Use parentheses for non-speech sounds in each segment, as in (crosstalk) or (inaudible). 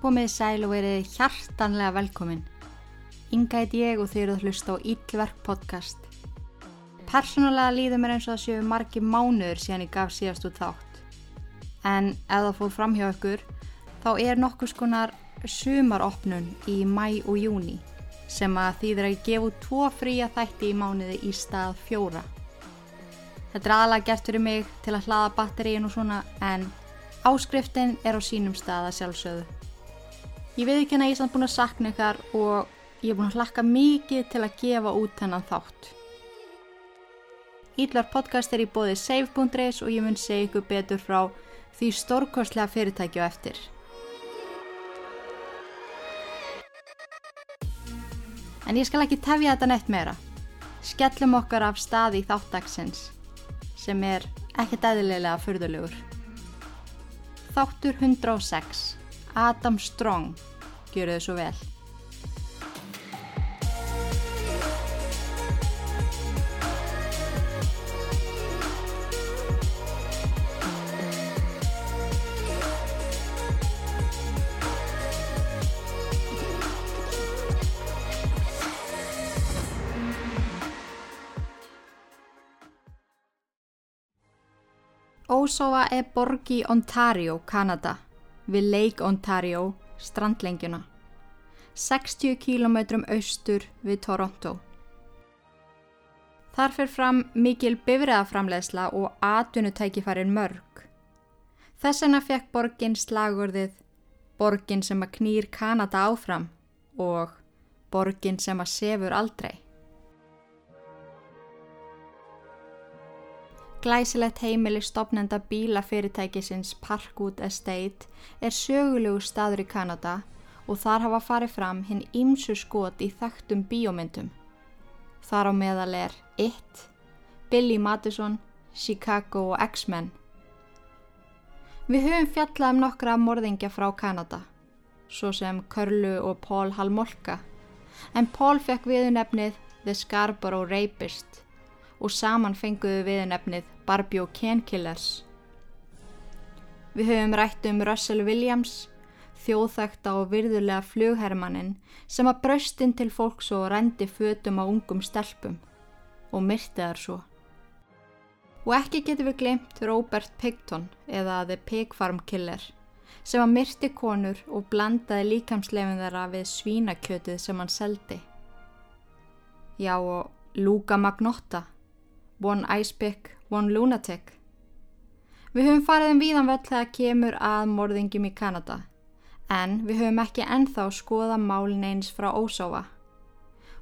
Komið sæl og verið hjartanlega velkomin. Inga heit ég og þið eruð að hlusta á Íllverk podcast. Personalega líður mér eins og það séu margi mánuður síðan ég gaf síðast út þátt. En það fór fram hjá ykkur, þá er nokkus konar sumaropnun í mæ og júni sem að þýðir að ég gefu tvo fría þætti í mánuði í stað fjóra. Þetta er aðalega gert fyrir mig til að hlaða batteríin og svona en áskriftin er á sínum stað að sjálfsögðu. Ég veit ekki henni að ég er samt búin að sakna ykkar og ég er búin að hlakka mikið til að gefa út hennan þátt. Ídlar podcast er í bóði save.is og ég mun segja ykkur betur frá því stórkostlega fyrirtæki á eftir. En ég skal ekki tefja þetta neitt meira. Skellum okkar af staði í þáttaksins sem er ekkert eðlilega fyrðulegur. Þáttur 106 Adam Strong Gjöru þau svo vel. Osawa er borg í Ontario, Kanada, við Lake Ontario, strandlengjuna. 60 km austur við Toronto. Þar fyrir fram mikil bifræðaframleðsla og atvinnutækifarin mörg. Þess vegna fekk borgin slagurðið borgin sem að knýr Kanada áfram og borgin sem að sefur aldrei. Glæsilegt heimili stopnenda bílafyrirtækisins Parkwood Estate er sögulegu staður í Kanada og þar hafa farið fram hinn ímsu skot í þekktum bíómyndum. Þar á meðal er It, Billy Madison, Chicago og X-Men. Við höfum fjallað um nokkra morðingja frá Kanada, svo sem Körlu og Paul Halmolka, en Paul fekk viðunefnið The Scarborough Rapist og saman fenguðu við nefnið Barbie og Ken Killers. Við höfum rætt um Russell Williams, þjóðþækta og virðulega flughermannin sem að braustinn til fólks og rendi fötum á ungum stelpum og myrti þar svo. Og ekki getur við glemt Robert Pigton eða The Pig Farm Killer sem að myrti konur og blandaði líkamsleifin þeirra við svínakjötið sem hann seldi. Já og Luka Magnotta One Ice Pick, One Lunatic. Við höfum farið um víðan völl þegar kemur að morðingjum í Kanada, en við höfum ekki ennþá skoða málin eins frá ósáfa.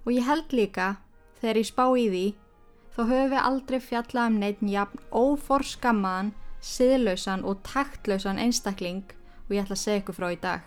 Og ég held líka, þegar ég spá í því, þá höfum við aldrei fjallað um neitt jafn óforskammaðan, siðlausan og taktlausan einstakling og ég ætla að segja ykkur frá í dag.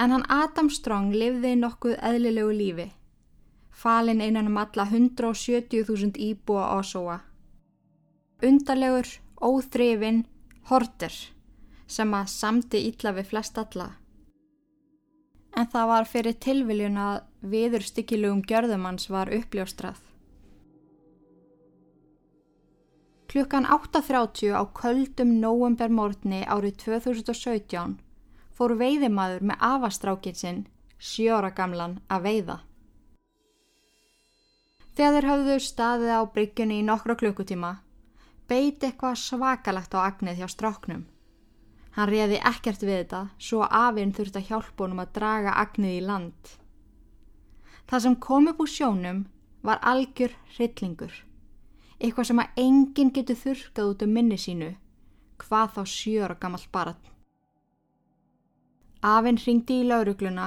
En hann Adam Strong lifði nokkuð eðlilegu lífi, falinn einan um alla 170.000 íbúa ásóa. Undarlegur, óþrifin, horter, sem að samti ítla við flest alla. En það var fyrir tilviljun að viður stykkilugum gjörðumanns var uppljóstrað. Klukkan 8.30 á köldum nóumbermórni árið 2017 fór veiðimaður með afastrákin sinn, sjóra gamlan, að veiða. Þegar þeir höfðu staðið á bryggjunni í nokkra klukkutíma, beiti eitthvað svakalagt á agnið hjá stráknum. Hann reði ekkert við þetta, svo afinn þurfti að hjálpa honum að draga agnið í land. Það sem kom upp úr sjónum var algjör hryllingur. Eitthvað sem að enginn getur þurkað út um minni sínu, hvað þá sjóra gammalt barat. Afinn ringdi í laurugluna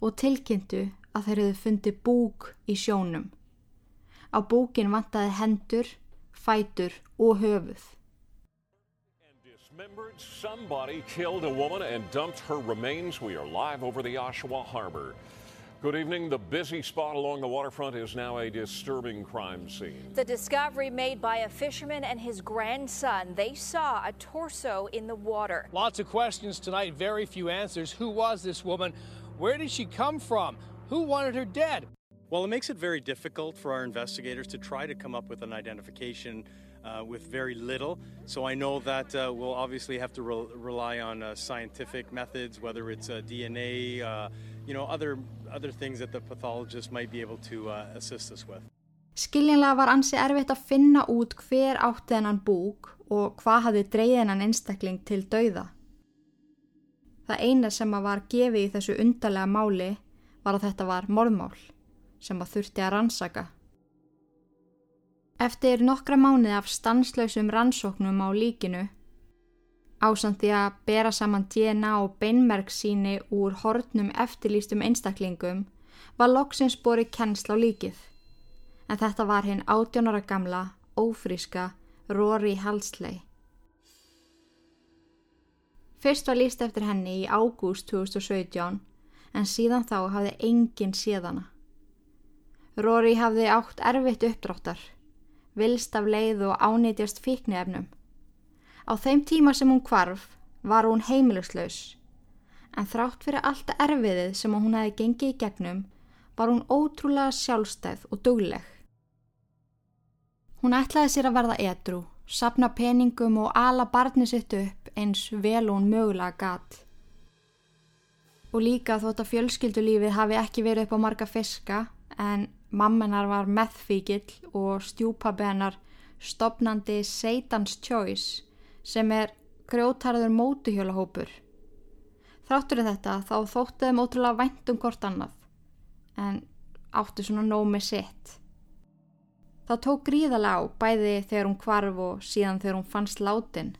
og tilkynntu að þeir hefðu fundið búk í sjónum. Á búkin vantaði hendur, fætur og höfuð. Somebody killed a woman and dumped her remains. We are live over the Oshawa Harbor. Good evening. The busy spot along the waterfront is now a disturbing crime scene. The discovery made by a fisherman and his grandson. They saw a torso in the water. Lots of questions tonight, very few answers. Who was this woman? Where did she come from? Who wanted her dead? Well, it makes it very difficult for our investigators to try to come up with an identification uh, with very little. So I know that uh, we'll obviously have to re- rely on uh, scientific methods, whether it's DNA, uh, you know, other, other things that the pathologist might be able to uh, assist us with. Skiljanlega var ansi erfitt að finna út hver átti þennan búk og hvað hafði dreyðið hennan einstakling til dauða. Það eina sem að var gefið í þessu undarlega máli var að þetta var morðmál sem að þurfti að rannsaka. Eftir nokkra mánuði af stanslausum rannsóknum á líkinu, ásand því að bera saman DNA og beinmerksíni úr hornum eftirlýstum einstaklingum, var loksins bori kennsla á líkið. En þetta var hinn átjónara gamla, ófríska Rory Halsley. Fyrst var líst eftir henni í ágúst 2017 en síðan þá hafði enginn séðana. Rory hafði átt erfitt uppdráttar vilst af leið og ánýtjast fíknefnum. Á þeim tíma sem hún kvarf var hún heimilislaus, en þrátt fyrir allt erfiðið sem hún hefði gengið í gegnum var hún ótrúlega sjálfstæð og dugleg. Hún ætlaði sér að verða edru, sapna peningum og ala barni sitt upp eins vel hún mögulega gatt. Og líka þótt að fjölskyldulífið hafi ekki verið upp á marga fiska en Mammenar var meðfíkil og stjúpabennar stopnandi Satan's Choice sem er grjótarður mótuhjólahópur. Þráttur þetta þá þóttu þeim ótrúlega vænt um hvort annað en áttu svona nómi sitt. Það tók gríðalega á bæði þegar hún kvarf og síðan þegar hún fannst látin.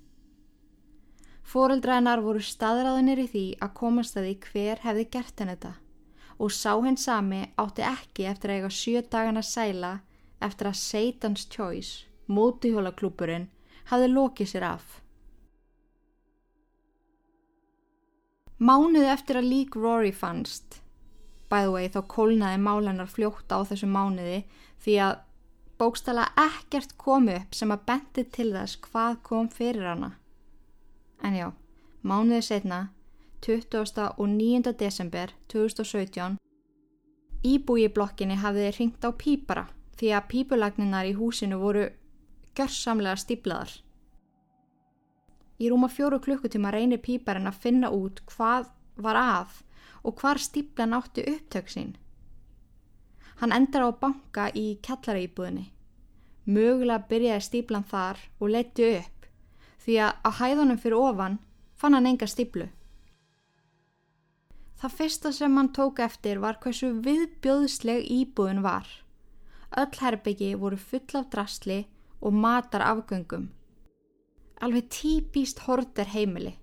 Fóreldrænar voru staðræðinir í því að komast að því hver hefði gert henni þetta og sá hens sami átti ekki eftir að eiga sjö dagana sæla eftir að Satan's Choice, mótihjólaklúpurinn, hafði lokið sér af. Mánuði eftir að lík Rory fannst, the way þá kólnaði málennar fljótt á þessu mánuði því að bókstala ekkert komi upp sem að benti til þess hvað kom fyrir hana. En já, mánuði setna 20. og 9. desember 2017 Íbúi blokkinni hafði ringt á pípara því að pípulagninnar í húsinu voru görsamlega stíblaðar. Í rúma fjóru klukkutíma reynir píparinn að finna út hvað var að og hvar stíblan átti upptöksinn. Hann endar á banka í kjallaríbúðinni. Mögulega byrjaði stíblan þar og leti upp því að á hæðunum fyrir ofan fann hann enga stíblu. Það fyrsta sem hann tók eftir var hversu viðbjóðsleg íbúðin var. Öll herbyggi voru full af drasli og matar afgöngum. Alveg típíst horter heimili.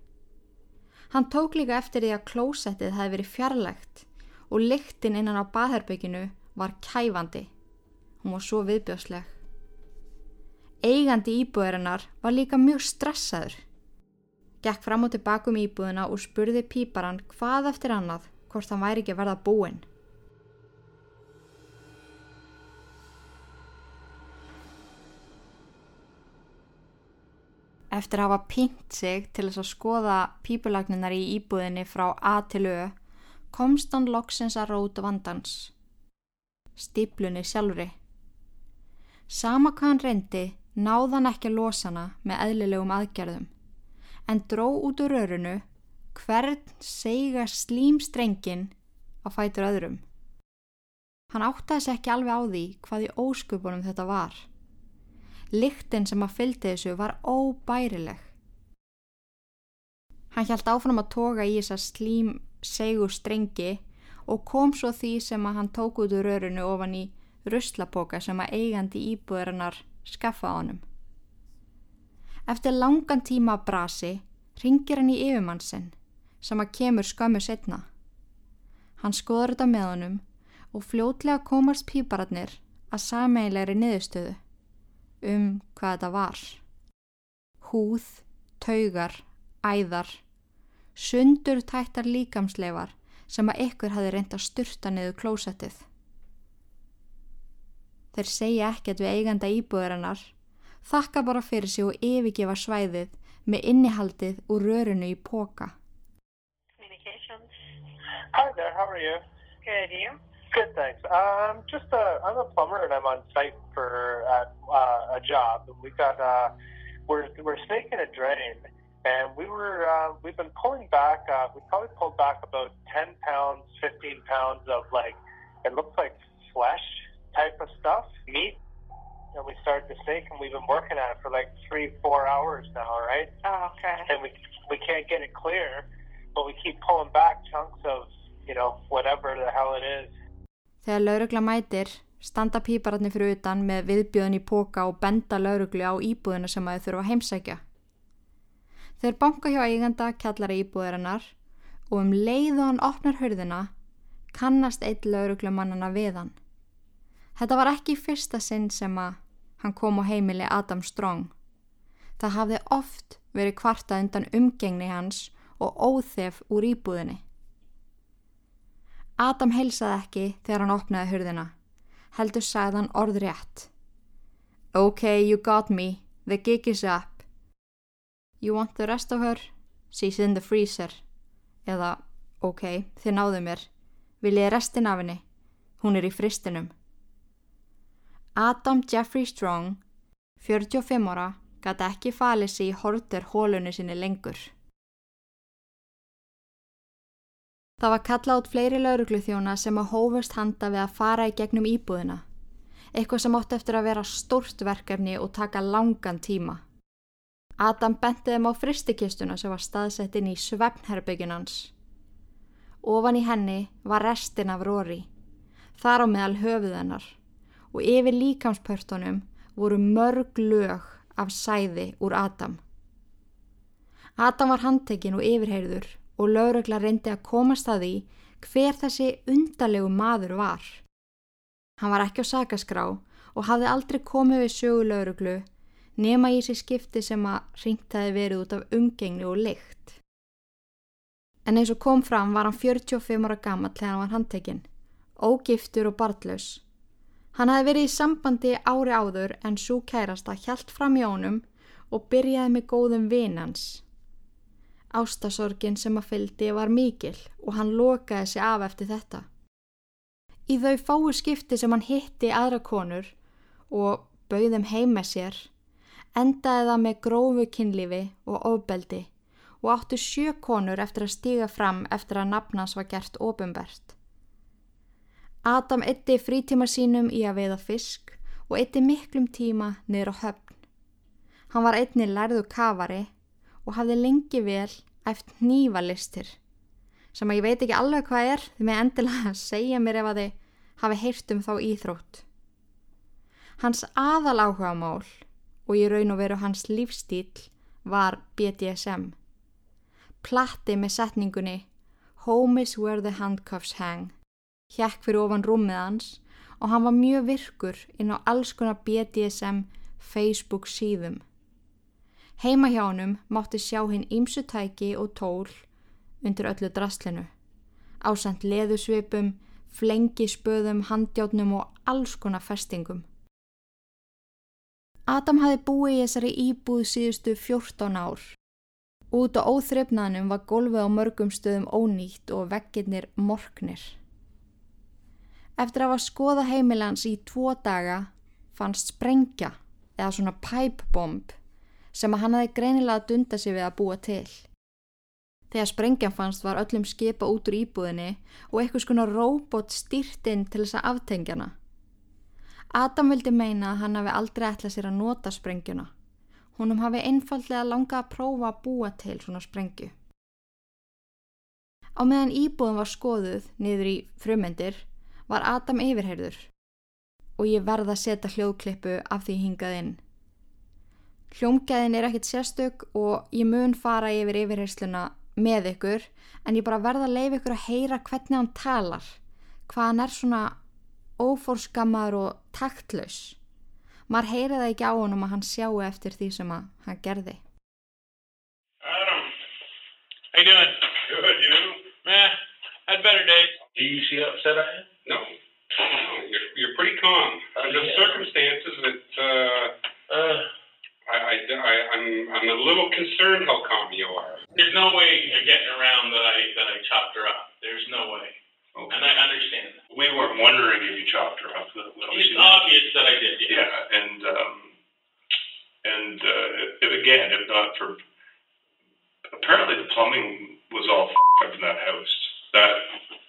Hann tók líka eftir því að klósettið hefði verið fjarlægt og lyktinn innan á baðherbygginu var kæfandi. Hún var svo viðbjóðsleg. Eigandi íbúðarinnar var líka mjög stressaður. Gekk fram og tilbaka um íbúðina og spurði píparan hvað eftir annað hvort hann væri ekki verða búinn. Eftir að hafa pínt sig til þess að skoða pípulagninar í íbúðinni frá A til Ö komst hann loksins að róta vandans. Stiplunni sjálfri. Sama hvað hann reyndi náðan ekki að losa hana með eðlilegum aðgerðum en dró út úr rörunu hvern seiga slímstrengin á fætur öðrum. Hann áttaði sér ekki alveg á því hvað í óskupunum þetta var. Liktinn sem að fylgdi þessu var óbærileg. Hann hjælt áfram að toga í þessa slím seigu strengi og kom svo því sem að hann tók út úr rörunu ofan í ruslapoka sem að eigandi íbúðarinnar skaffa á honum. Eftir langan tíma að brasi ringir hann í yfirmannsinn sem að kemur skömmu setna. Hann skoður þetta með honum og fljótlega komast píparatnir að sameilegri niðurstöðu um hvað þetta var. Húð, taugar, æðar, sundur tættar líkamsleifar sem að ykkur hafi reynd að styrta niður klósettið. Þeir segja ekkert við eiganda íbúðurinnar, þakka bara fyrir sig og yfirgefa svæðið með innihaldið úr rörinu í póka. Hi there, how are you? Good, you? Good, thanks. Um, just uh, I'm a plumber and I'm on site for at, uh, a job. We got uh, we're we're snaking a drain, and we were uh, we've been pulling back. Uh, we probably pulled back about ten pounds, fifteen pounds of like it looks like flesh type of stuff, meat. And we started to snake, and we've been working at it for like three, four hours now, right? Oh, okay. And we we can't get it clear, but we keep pulling back chunks of you know whatever the hell it is. Þegar laurugla mætir, standa pípararnir fyrir utan með viðbjöðin í póka og benda lauruglu á íbúðina sem að þau þurfa að heimsækja. Þeir banka hjá eiganda kjallara íbúðarinnar og um leið og hann opnar hörðina kannast eitt lauruglumannana við hann. Þetta var ekki fyrsta sinn sem að hann kom á heimili Adam Strong. Það hafði oft verið kvarta undan umgengni hans og óþef úr íbúðinni. Adam heilsaði ekki þegar hann opnaði hurðina. Heldur sagði hann orð rétt. Ok, you got me. The gig is up. You want the rest of her? She's in the freezer. Eða, ok, þið náðu mér. Vil ég restin af henni? Hún er í fristinum. Adam Jeffrey Strong, 45 ára, gæti ekki falið sér í horter hólunni sinni lengur. Það var kalla át fleiri laurugluþjóna sem að hófust handa við að fara í gegnum íbúðina. Eitthvað sem átti eftir að vera stórt verkefni og taka langan tíma. Adam benti þeim á fristikistuna sem var staðsett inn í svefnherbyggjunans. Ofan í henni var restin af Rory, þar á meðal höfuðennar og yfir líkamspörtunum voru mörg lög af sæði úr Adam. Adam var handtekinn og yfirheyrður og laurugla reyndi að komast að því hver þessi undalegu maður var. Hann var ekki á sakaskrá og hafði aldrei komið við sögu lauruglu nema í þessi skipti sem að ringtaði verið út af umgengni og lykt. En eins og kom fram var hann 45 ára gammal þegar hann var handtekinn, ógiftur og barnlaus. Hann hafi verið í sambandi ári áður en svo kærasta hjælt fram í honum og byrjaði með góðum vinans. Ástasorgin sem að fyldi var mikil og hann lokaði sig af eftir þetta. Í þau fáu skipti sem hann hitti aðra konur og bauðum heim með sér, endaði það með grófu kynlífi og ofbeldi og áttu sjö konur eftir að stíga fram eftir að nafnans var gert ofinbert. Adam eitti frítíma sínum í að veiða fisk og eitti miklum tíma niður á höfn. Hann var einni lærðu kafari og hafði lengi vel eftir nývalistir sem að ég veit ekki alveg hvað er því með endilega að segja mér ef að þið hafi heyrt um þá íþrótt. Hans aðal áhuga mál og ég raun og veru hans lífstíl var BDSM. Platti með setningunni Home is where the handcuffs hang. Hjekk fyrir ofan rúmið hans og hann var mjög virkur inn á alls konar BDSM Facebook síðum. Heima hjá honum mátti sjá hinn ímsutæki og tól undir öllu drastlinu. Ásand leðusvipum, flengispöðum, handjátnum og alls konar festingum. Adam hafi búið í þessari íbúð síðustu 14 ár. Út á óþrefnaðnum var gólfið á mörgum stöðum ónýtt og veggirnir morknir. Eftir að hafa skoða heimilans í tvo daga fannst sprengja eða svona pipebomb sem að hann hafi greinilega að dunda sig við að búa til. Þegar sprengjan fannst var öllum skipa út úr íbúðinni og eitthvað skona róbot stýrt inn til þess að aftengjana. Adam vildi meina að hann hafi aldrei ætlað sér að nota sprengjuna. Húnum hafi einfallega langað að prófa að búa til svona sprengju. Á meðan íbúðin var skoðuð niður í frumendir var Adam yfirheyrður og ég verða að setja hljóðklippu af því hingað inn. Hljómgæðin er ekkit sérstök og ég mun fara yfir yfirheysluna með ykkur en ég bara verða að leiða ykkur að heyra hvernig hann talar, hvað hann er svona ófórskammaður og taktlaus. Maður heyri það ekki á honum að hann sjáu eftir því sem að hann gerði. Adam, how you doing? Good, you? Eh, Had better days. Do you see how upset I am? No. No, you're, you're pretty calm. Under the circumstances, it, uh, Uh, I, I, I, I'm, I'm a little concerned how calm you are. there's no way of getting around that I that I chopped her up. There's no way, Okay. and I understand. that. We weren't wondering if you chopped her up. It's obvious that I did. Yeah. Yeah, and um, and uh, if, again, if not for apparently the plumbing was all f- up in that house. That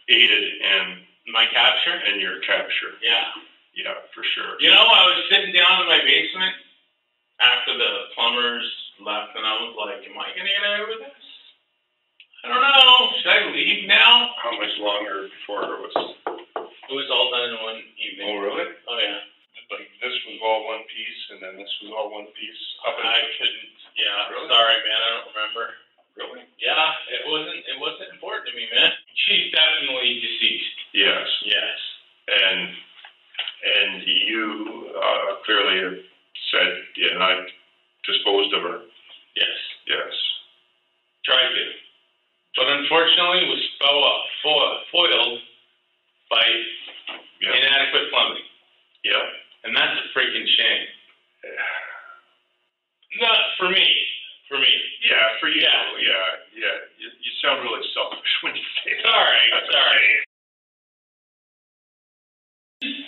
aided in My capture. and your capture. Yeah. Yeah, for sure. You know, I was sitting down in my basement after the plumbers left, and I was like, "Am I gonna get with this? I don't know. Should I leave now?" How much longer before it was? It was all done in one evening. Oh, really? Oh yeah. Like this was all one piece, and then this was all one piece. Up I couldn't. Yeah. Really? Sorry, man. I don't remember. really? Yeah, it wasn't. It wasn't important to me, man. She's definitely deceased. Yes. Yes. And and you uh, clearly have said, yeah, I disposed of her. Yes. Yes. Tried to. But unfortunately, it was fo- fo- foiled by Yeah. inadequate plumbing, Yeah. and that's a freaking shame. Not for me. For me. Yeah, for you. Yeah. Yeah, yeah. You, you sound really selfish when you say that. All right. That's Sorry. okay.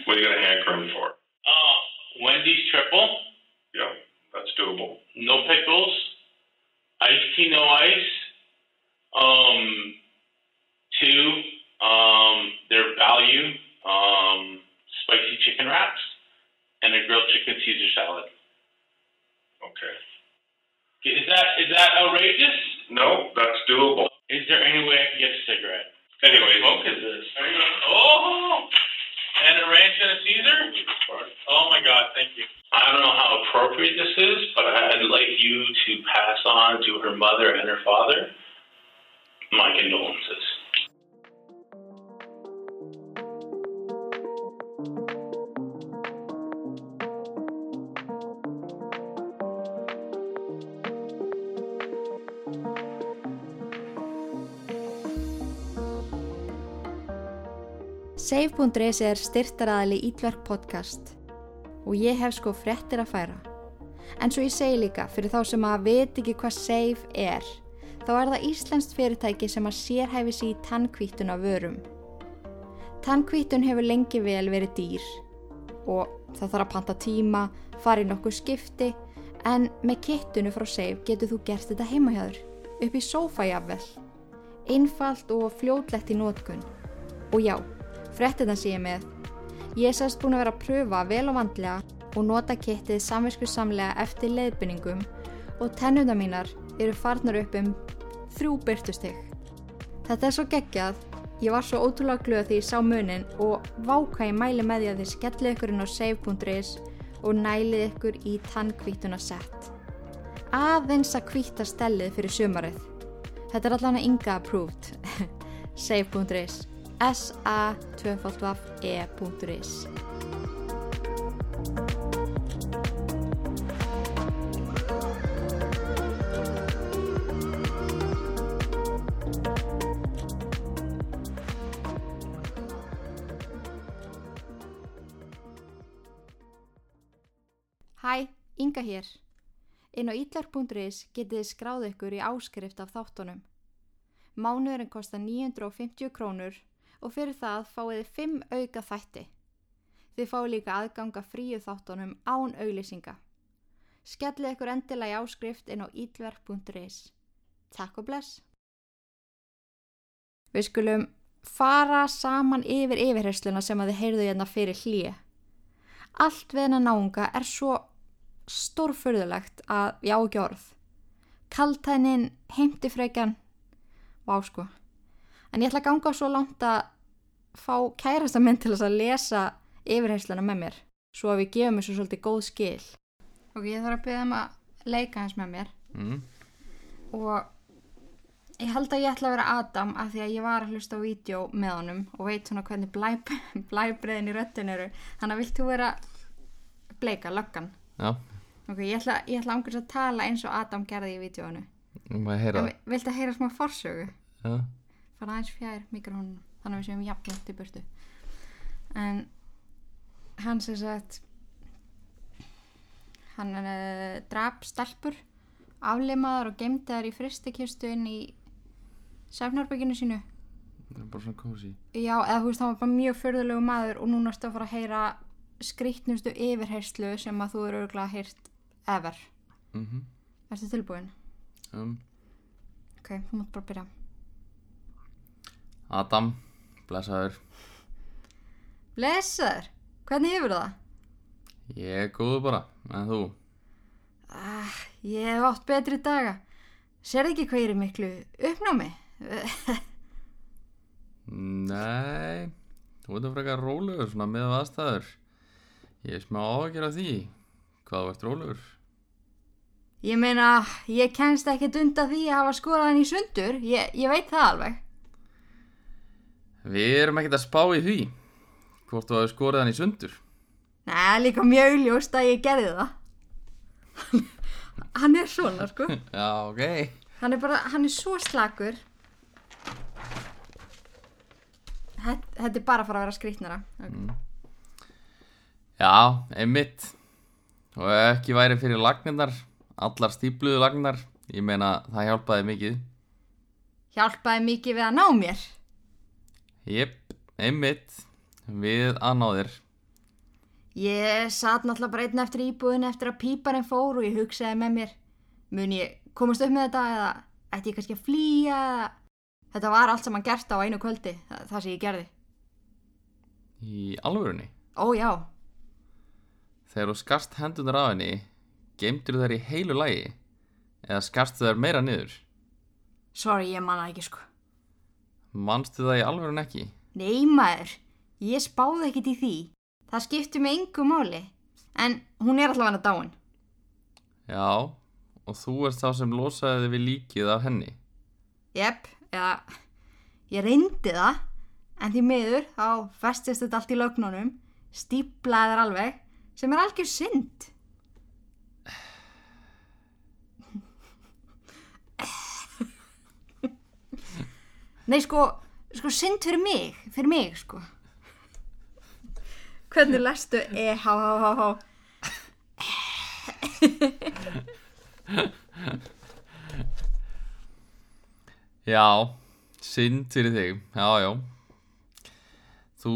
What are you gonna hanker him for? Uh, Wendy's triple. Yeah, that's doable. No pickles. Iced tea, no ice. Um, two. Um, their value. Um, spicy chicken wraps, and a grilled chicken Caesar salad. Okay. Is that is that outrageous? No, that's doable. Is there any way I can get a cigarette? Anyway, smoke is this? Oh, and a ranch and a Caesar. Oh my God, thank you. I don't know how appropriate this is, but I'd like you to pass on to her mother and her father my condolences. Save.is er styrtaraðali Ítverk podcast og ég hef sko fréttir að færa. En svo ég segi líka, fyrir þá sem að veit ekki hvað Save er, þá er það íslenskt fyrirtæki sem að sérhæfi sig í tannkvítun af vörum. Tannkvítun hefur lengi vel verið dýr og það þarf að panta tíma, fara í nokkuð skipti, en með kittunu frá Save getur þú gert þetta heima hjá þér, upp í sófa jafnvel. Einfalt og fljótlegt í nótkun. Og já, fréttina sé ég með. Ég er sérst búin að vera að pröfa vel og vandlega og nota kittið samvisku samlega eftir leiðbynningum og tennuna mínar eru farnar upp um þrjú byrtustig. Þetta er svo geggjað, ég var svo ótrúlega glöð því ég sá munin og váka ég mæli með því að þið skellið ykkur inn á save.is og nælið ykkur í tannkvítuna sett. Aðeins að kvíta stellið fyrir sumarið. Þetta er allan að ynga approved. (laughs) save.is sa2e.is Hæ, Inga hér. Inn á ítlark.is getið þið skráð ykkur í áskrift af þáttunum. Mánuðurinn kostar 950 krónur og fyrir það fáið þið 5 auka þætti. Þið fáið líka aðganga fríu þáttunum án auglýsinga. Skellið ykkur endilega í áskrift inn á ítverk.is. Takk og bless. Við skulum fara saman yfir yfirhersluna sem að þið heyrðu hérna fyrir hlýja. Allt við hennar náunga er svo stórfurðulegt að já ekki orð. Kaltænin, heimtifreikjan, vá sko. En ég ætla að ganga svo langt að fá kærasta minn til þess að lesa yfirhersluna með mér. Svo að við gefum þessu svolítið góð skil. Ok, ég þarf að byrja um að leika hans með mér. Mm. Og ég held að ég ætla að vera Adam af því að ég var að hlusta á vídeo með honum og veit svona hvernig blæ, (laughs) blæbreiðin í röttin eru. Þannig að vilt þú vera bleika, löggan? Já, Ok, ég ætla, ég ætla ángurins að tala eins og Adam gerði í vi- Viltu að heyra smá forsögu? Já. Fara aðeins fjær mikrofónum þannig að við séum jafnlegt í burtu en hann sem sagt hann uh, drap stelpur aflimaðar og þær í fristikistu inn í sefnarbygginu sínu Það er bara svona kósi. já, eða þú veist, hann var bara mjög förðulegu maður og núna ertu að fara að heyra skrýtnustu yfirherslu sem að þú eru örgulega heyrt ever Mhm. Ertu tilbúin? Um, Ok, þú mátt bara byrja Adam, blessaður. Blessaður, hvernig hefur það? Ég er góður bara, en þú? Ah, ég hef átt betri daga. Serðu ekki hvað ég er miklu uppnámi? (laughs) Nei, þú ert að frekar rólegur svona með aðstæður. Ég er smá áhyggjur af því. Hvað ert rólegur? ég meina, ég kennst ekkert undan því að hafa skorað hann í sundur. Ég, ég veit það alveg. Við erum ekkert að spá í því. Hvort þú hefur skorið hann í sundur. Nei, líka mjög ljóst að ég gerði það. (laughs) hann er svona, sko. (laughs) Já, ok. Hann er bara, hann er svo slakur. Þetta, þetta er bara að fara að vera skrýtnara. Okay. Já, einmitt. Og ekki væri fyrir lagnirnar, allar stípluðu lagnar, ég meina það hjálpaði mikið. Hjálpaði mikið við að ná mér. Jep, einmitt. Við að ná þér. Ég satt náttúrulega bara einn eftir íbúðin eftir að píparinn fór og ég hugsaði með mér mun ég komast upp með þetta eða ætti ég kannski að flýja eða þetta var allt saman gert á einu kvöldi það, það sem ég gerði. Í alvörunni. Ó já, Þegar þú skarst hendunar af henni, geymdur þær í heilu lagi? Eða skarstu þær meira niður? sorry ég manna ekki sko. Manstu það í alvörun ekki? Nei maður, ég spáði ekkit í því. Það skipti mig engu máli. En hún er allavega dáin. Já, og þú ert þá sem losaði við líkið af henni. Jepp, eða ég reyndi það en því miður þá festist þetta allt í lögnunum stíplaðir alveg sem er algjör synd Nei sko sko synd fyrir mig fyrir mig sko Hvernig lestu e há Já, synd fyrir þig. Já, já. Þú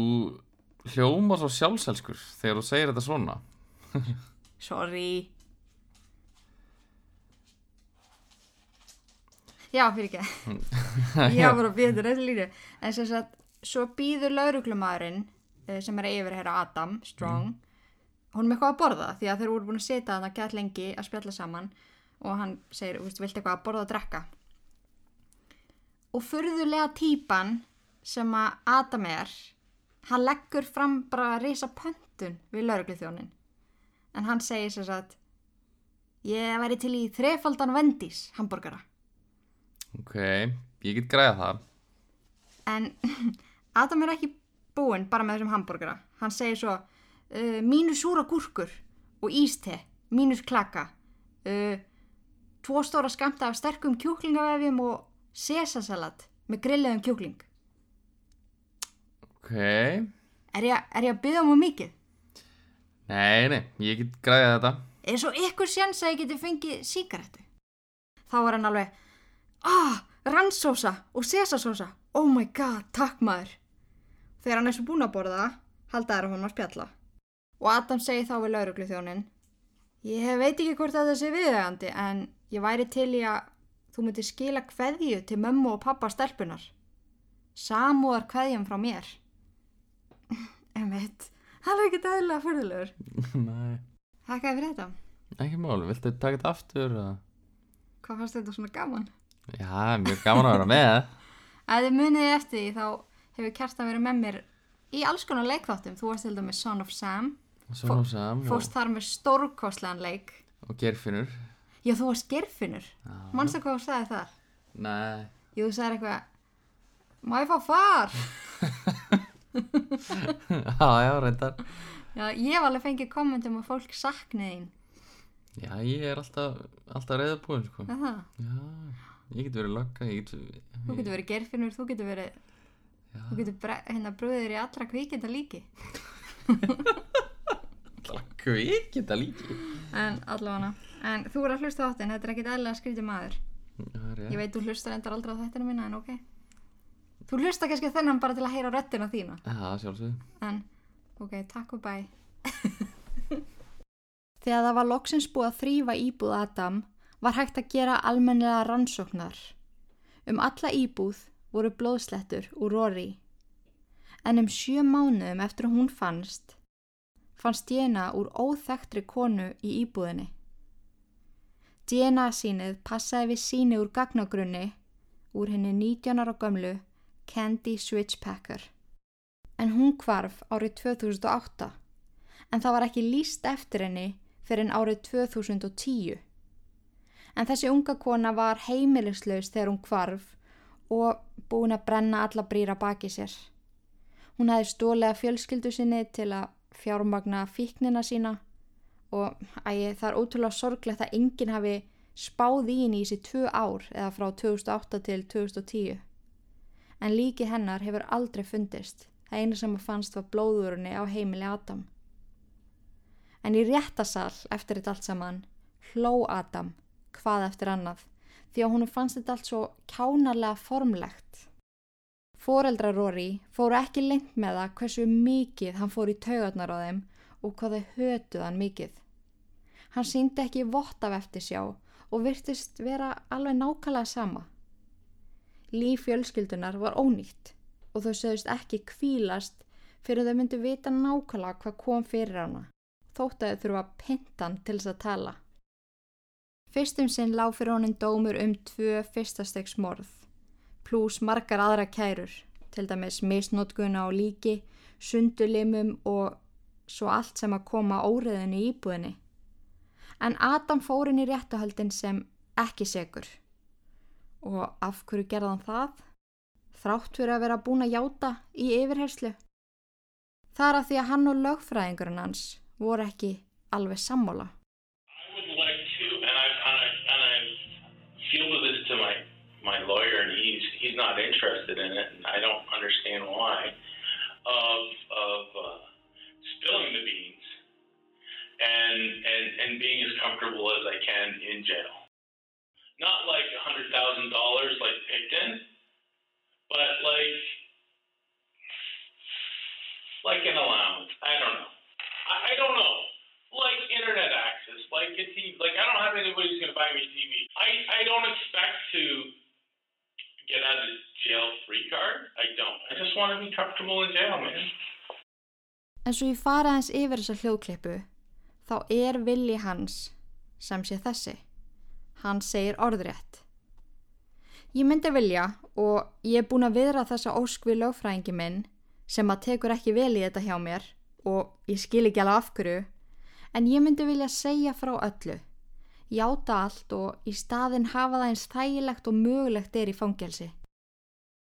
hljóma svo sjálfselskur þegar þú segir þetta svona. Sorry Já, fyrir ekki. (laughs) Ég var bara að þetta rétt línu En sem sagt, svo býður lauruglumæðurinn sem er að yfirherra Adam Strong hún með eitthvað að borða því að þeir voru búin að setja þarna gæt lengi að spjalla saman og hann segir, "Þú veist, viltu eitthvað að borða og drekka? Og furðulega típan sem að Adam er hann leggur fram bara risa pöntun við laurugluþjónin en hann segir sem sagt ég væri til í þrefaldan vendís hambúrgara Ok, ég get græða það. en (laughs) Adam er ekki búinn bara með þessum hambúrgara hann segir svo uh, mínus súra gúrkur og íste mínus klaka uh, tvo stóra skamta af sterkum kjúklingavefjum og sesasalat með grilliðum kjúkling Ok, er ég, er ég að byggja um mikið? nei, nei, ég get græða þetta. eins og ykkur sjans að ég geti fengið síkaretu þá er hann alveg ah, rannsósa og sesasósa. Oh my god, takk maður. Þegar hann er svo búinn að borða halda þær að hún að spjalla. Og Adam segir þá við lauruglu þjónin ég veit ekki hvort að það sé viðegandi en ég væri til í að þú myndir skila kveðju til mömmu og pappa stelpunar samúðar kveðjum frá mér. (laughs) Emitt hann er ekki dæðilega fyrðulegur (laughs) nei, þakkaði fyrir þetta. Ekki máli, viltu taka þetta aftur? eða? hvað fannst þetta svona gaman? Já, mjög gaman að vera með. (laughs) Ef þið muniði eftir því þá hefur Kjartan verið með mér í alls konar leikþáttum. Þú varst til dæmis Son of Sam, Svona sam fórst þar með stórkostlegan leik. og gerfinur. Já, þú varst gerfinur. Já. Manstu hvað þú sagði þar? Nei, Jú, þú sagði eitthvað, má ég fá far? (laughs) já, já, reyndar. Já, ég hef alveg fengið kommentum að fólk sakni þín. Já, ég er alltaf, alltaf reyðabúinn, sko. Er það? Já, Ég get verið lögga, ég get Þú getur verið gerfinur, þú getur verið Þú getur hérna brúðir í allra kvíkinda líki kvikita líki En allavega. En þú er að hlusta á þáttin, þetta er ekkit eðlilega skrítið maður. Það er Ég veit þú hlustar endar aldrei á þættina mína en ok. Þú hlustar kannski þennan bara til að heyra röddina þína. Já, sjálfsög En ok, takk og bæ (laughs) Þegar það var loksins búið að þrýfa íbúð Adam var hægt að gera almennilega rannsóknar. Um alla íbúð voru blóðslettur úr Rory. En um sjö mánuðum eftir hún fannst, fannst DNA úr óþekktri konu í íbúðinni. DNA sínið passaði við síni úr gagnagrunni úr henni 19 ára gömlu Candy Switchpacker. En hún kvarf árið 2008 en það var ekki líst eftir henni fyrir en árið 2010. En þessi unga kona var heimilislaus þegar hún kvarf og búin að brenna alla brýra baki sér. Hún hefði stólega fjölskyldu sinni til að fjármagna fíknina sína og ægi, það er ótrúlega sorglegt að enginn hafi spáð í henni í þessi tvö ár eða frá 2008 til 2010. En líki hennar hefur aldrei fundist. Það eina sem fannst var blóðurunni á heimili Adam. En í réttasal eftir þetta allt saman hló Adam hvað eftir annað því að hún fannst þetta allt svo kjánarlega formlegt. Fóreldra Rory fóru ekki lengt með það hversu mikið hann fór í taugarnar á þeim og hvað þau hötuð hann mikið. Hann síndi ekki vott af eftir sjá og virtist vera alveg nákvæmlega sama. Líf fjölskyldunar var ónýtt og þau sögust ekki kvílast fyrir þau myndu vita nákvæmlega hvað kom fyrir hana þótt að þau þurfa pintan til þess að tala. Fyrstum sinn lág fyrir honum dómur um tvö fyrstastegs morð, pluss margar aðra kærur, til dæmis misnótkuna á líki, sundulimum og svo allt sem að koma óriðinu í íbúðinni. En Adam fór inn í réttuhaldin sem ekki segur. Og af hverju gerði hann það? Þrátt fyrir að vera búin að játa í yfirherslu. Það er að því að hann og lögfræðingurinn hans voru ekki alveg sammála. Fielded this to my my lawyer, and he's he's not interested in it, and I don't understand why. Of of uh, spilling the beans and and and being as comfortable as I can in jail. Not like a hundred thousand dollars like Picton, but like like an allowance. I don't know. I, I don't know. Like internet access, like TV. Like I don't have anybody who's gonna buy me TV. I I don't expect to get out of jail free card. I don't. I just want to be comfortable in jail, man. En svo ég fara hans yfir þessa hljóðklippu, þá er vilji hans sem sé þessi. Hann segir orðrétt. Ég myndi vilja og ég er búin að viðra þessa ósk við lögfræðingi minn sem að tekur ekki vel í þetta hjá mér og ég skil ekki alveg af hverju en ég myndi vilja segja frá öllu, játa allt og í staðin hafa það eins þægilegt og mögulegt er í fangelsi.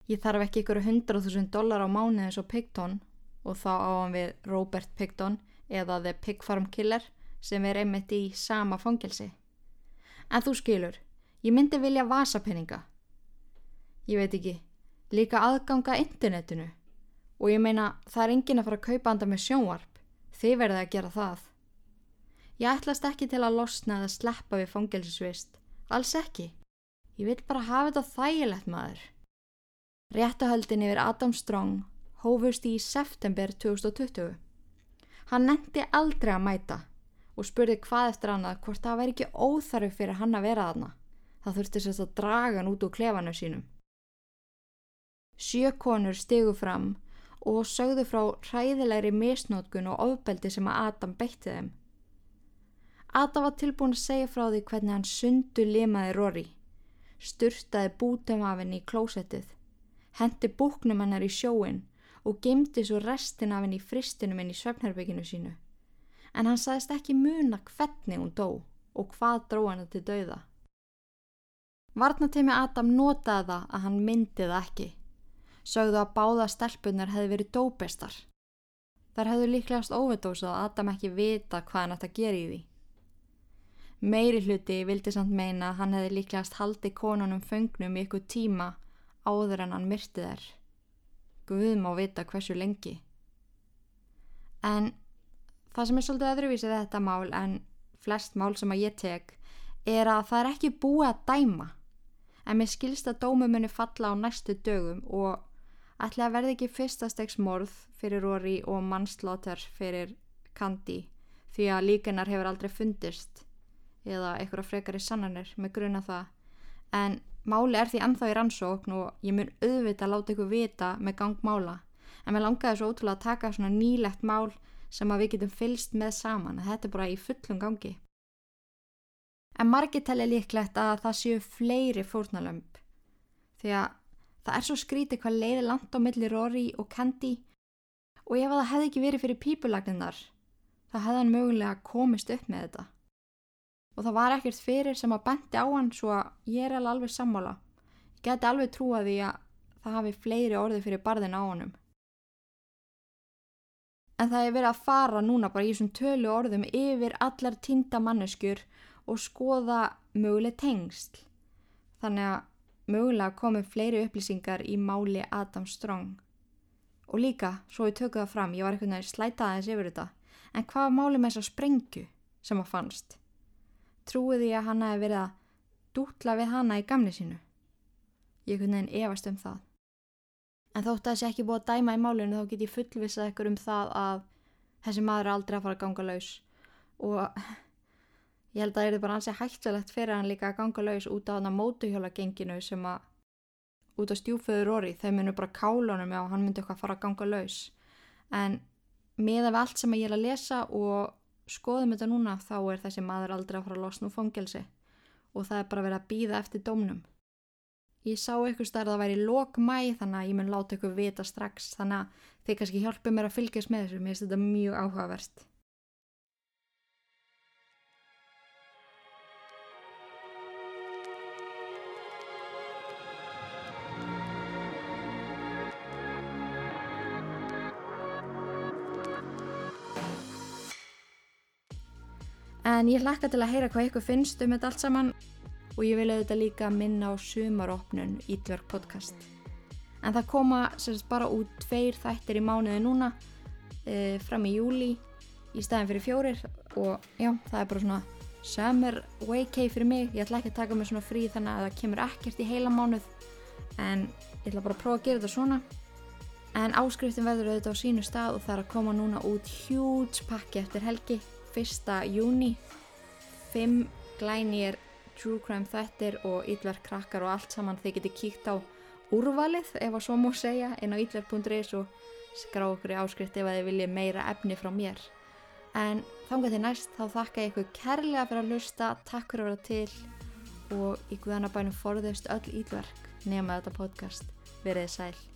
Ég þarf ekki ykkur 100.000 dólar á mánu eins og Pigton og þá á hann við Robert Pigton eða The Pig Farm Killer sem er einmitt í sama fangelsi. En þú skilur, ég myndi vilja vasapenninga. Ég veit ekki, líka aðganga internetinu og ég meina það er engin að fara að kaupa anda með sjónvarp, þið verðið að gera það. Ég ætlast ekki til að losna eða sleppa við fangelsisvist, alls ekki. Ég vil bara hafa þetta þægilegt maður. Réttahöldin yfir Adam Strong hófust í september 2020. Hann nefndi aldrei að mæta og spurði hvað eftir annað hvort það væri ekki óþarfi fyrir hann að vera aðna. Það þurfti sérst að draga hann út úr klefanu sínum. Sjö konur stegu fram og sögðu frá hræðilegri misnótkun og ofbeldi sem að Adam beitti þeim. Adam var tilbúin að segja frá því hvernig hann sundu limaði Rory, sturtaði bútum af henni í klósettið, hendi búknum hennar í sjóin og gemdi svo restin af henni í fristinum henni í svefnherbygginu sínu. En hann saðist ekki muna hvernig hún dó og hvað dró henni til dauða. Varnatemi Adam notaði það að hann myndi það ekki. Sögðu að báða stelpunar hefði verið dóbestar. Þar hefðu líklegast óvidósað að Adam ekki vita hvað hann ætti að gera í því. Meiri hluti vildi samt meina að hann hefði líklegast haldið konunum föngnum í ykkur tíma áður en hann myrti þær. Guð má vita hversu lengi. En það sem er svolítið öðruvísið þetta mál en flest mál sem að ég tek er að það er ekki búið að dæma. En mér skilst að dómumunni falla á næstu dögum og ætla að verði ekki fyrstastegs morð fyrir Rory og mannslóter fyrir Kandi því að líkanar hefur aldrei fundist eða einhverja frekari sannanir með gruna það. En máli er því ennþá í rannsókn og ég mun auðvita að láta ykkur vita með gangmála. En mér langaði svo ótrúlega að taka svona nýlegt mál sem að við getum fylst með saman. Þetta er bara í fullum gangi. En margir telli líklegt að það séu fleiri fórnalömp. Því að það er svo skrítið hvað leiði land á milli Rory og Candy og ef það hefði ekki verið fyrir pípulagninnar þá hefði hann mögulega komist upp með þetta. Og það var ekkert fyrir sem að bendi á hann svo að ég er alveg sammála. Ég geti alveg trúa því að það hafi fleiri orði fyrir barðin á honum. En það er verið að fara núna bara í þessum tölu orðum yfir allar tinda manneskjur og skoða möguleg tengsl. Þannig að mögulega komið fleiri upplýsingar í máli Adam Strong. Og líka, svo ég tökku það fram, ég var einhvern veginn slætað aðeins yfir þetta, en hvað var málið með þessa sprengju sem að fannst? Trúið ég að hann hefði verið að dútla við hana í gamni sínu? Ég einhvern veginn efast um það. En þótt að þessi ekki búið að dæma í málinu þá get ég fullvisað ykkur um það að þessi maður er aldrei að fara að ganga laus og ég held að það er bara ansið hættilegt fyrir hann líka að ganga laus út á hann að mótuhjóla genginu sem að út á stjúföður orði þeir munu bara kálunum og hann myndi eitthvað að fara að ganga laus en með af allt sem ég er að lesa og skoðum þetta núna þá er þessi maður aldrei að fara að losna úr fangelsi. Og það er bara verið að býða eftir dómnum. Ég sá eitthvað starf að það væri lók mæ þannig að ég mun láta ykkur vita strax. Þannig að þeir kannski hjálpa mér að fylgjast með þessu. Mér finnst þetta mjög áhugavert En ég hlakka til að heyra hvað ykkur finnst um þetta allt saman og ég vil auðvitað líka minna á sumaropnun Ídverk podcast. En það koma sérst bara út tveir þættir í mánuði núna e, fram í júli í staðin fyrir fjórir og já, það er bara svona summer vacay fyrir mig. Ég ætla ekki að taka mig svona frí þannig að það kemur ekkert í heila mánuð en ég ætla bara að prófa að gera þetta svona. En áskriftin verður auðvitað á sínu stað og það er að koma núna út huge pakki eftir helgi 1. júni 5 glænir true crime þettir og yllverk krakkar og allt saman þeir geti kíkt á úrvalið ef að svo múi segja inn á yllverk.is og skrá okkur í áskrift ef að þið viljið meira efni frá mér. En þángar til næst þá þakka ég ykkur kærlega fyrir að hlusta. Takk fyrir að vera til og í guðanabænum forðust öll yllverk nema þetta podcast. Verið sæl